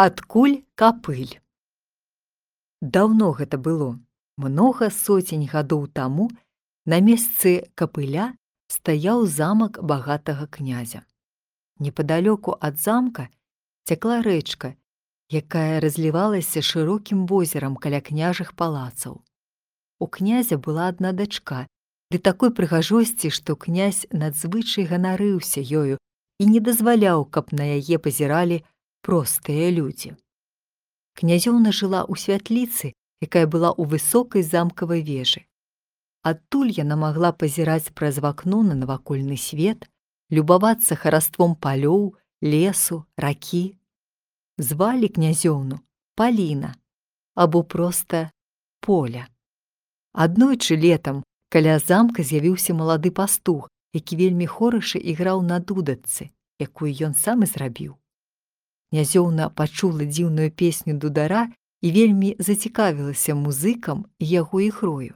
Адкуль капыль. Даўно гэта было, многа соцень гадоў таму на месцы капыля стаяў замак багатага князя. Непадалёку ад замка цякла рэчка, якая разлівалася шырокім возерам каля княжых палацаў. У князя была адна дачка, ды такой прыгажосці, што князь надзвычай ганарыўся ёю і не дазваляў, каб на яе пазіралі простыя людзі. Князёўна жыла ў святліцы, якая была ў высокай замкавай вежы. Адтуль яна магла пазіраць праз вакно на навакольны свет, любавацца хараством палёў, лесу, ракі. Звалі князёўну Паліна або проста поля. Аднойчы летам каля замка з'явіўся малады пастух, які вельмі хораша іграў на дудачцы, якую ён сам і зрабіў. Князёўна пачула дзіўную песню дудара і вельмі зацікавілася музыкам і яго ігрою.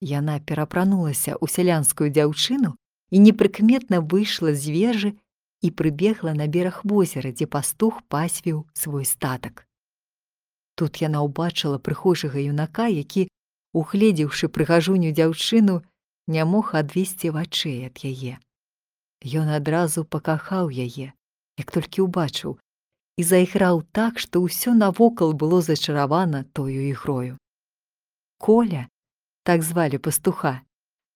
Яна перапранулася ў сялянскую дзяўчыну і непрыкметна выйшла з вежы і прыбегла на бераг возера, дзе пастух пасвіў свой статак. Тут яна ўбачыла прыхожага юнака, які, угледзеўшы прыгажуню дзяўчыну, не мог адвесці вачэй ад яе. Ён адразу пакахаў яе, як толькі ўбачыў, і зайграў так, што ўсё навокал было зачаравана тою ігрою. Коля, так звалі пастуха,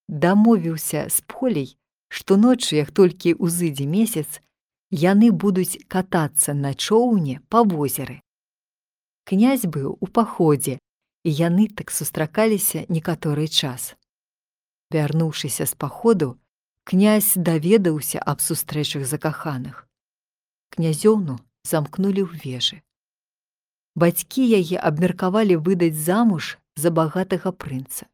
дамовіўся з полей, што ноччу, як толькі ўзыдзе месяц, яны будуць катацца на чоўне па возеры. Князь быў у паходзе, і яны так сустракаліся некаторы час. Вярнуўшыся з паходу, князь даведаўся аб сустрэчах закаханых. Князёўну замкнулі ў вежы. Бацькі яе абмеркавалі выдаць замуж за багатага прынца.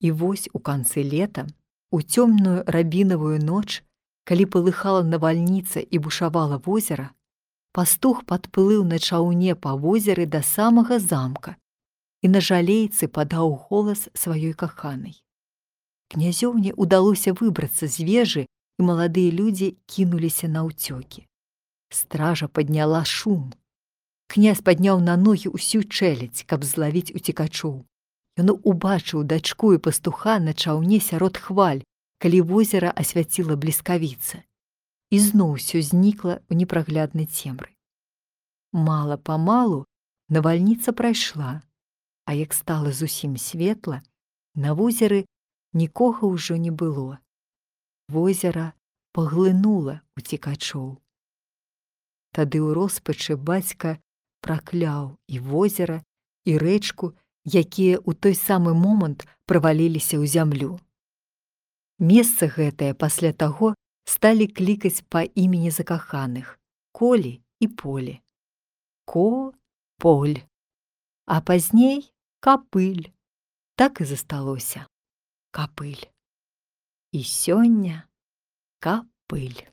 І вось у канцы лета, у цёмную рабінавую ноч, калі палыхала навальніца і бушавала возера, пастух падплыў на чаўне па возеры да самага замка і на жалейцы падаў голас сваёй каханай. Князёўне ўдалося выбрацца з вежы, і маладыя людзі кінуліся на ўцёкі. Стража падняла шум. Князь падняў на ногі ўсю чэлядзь, каб злавіць уцікачоў. Ён убачыў дачку і пастуха на чаўне сярод хваль, калі возера асвяціла бліскавіца. І зноў усё знікла ў непрагляднай цемры. Мала памалу навальніца прайшла, а як стала зусім светла, на возеры нікога ўжо не было. Возера паглынула уцікачоў. Тады ў роспачы бацька пракляў і возера і рэчку, якія ў той самы момант праваліліся ў зямлю. Месца гэтае пасля таго сталі клікаць па імені закаханых колі і поле. Ко поль. А пазней капыль. Так і засталося капыль. І сёння капыль.